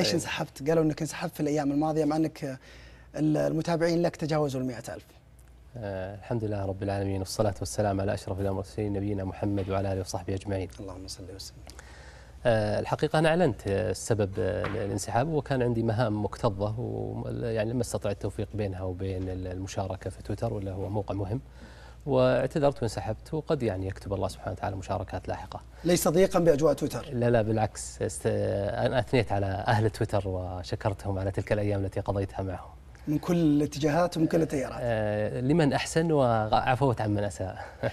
ليش أيوة. انسحبت؟ قالوا إنك انسحبت في الأيام الماضية مع إنك المتابعين لك تجاوزوا ال ألف آه الحمد لله رب العالمين والصلاة والسلام على أشرف المرسلين نبينا محمد وعلى آله وصحبه أجمعين اللهم صل وسلم آه الحقيقة أنا أعلنت السبب الانسحاب وكان عندي مهام مكتظة ويعني لم أستطع التوفيق بينها وبين المشاركة في تويتر ولا هو موقع مهم واعتذرت وانسحبت وقد يعني يكتب الله سبحانه وتعالى مشاركات لاحقة. ليس ضيقا بأجواء تويتر؟ لا لا بالعكس. است... أنا أثنيت على أهل تويتر وشكرتهم على تلك الأيام التي قضيتها معهم. من كل الاتجاهات ومن كل التيارات. آه لمن أحسن وعفوت عمن أساء.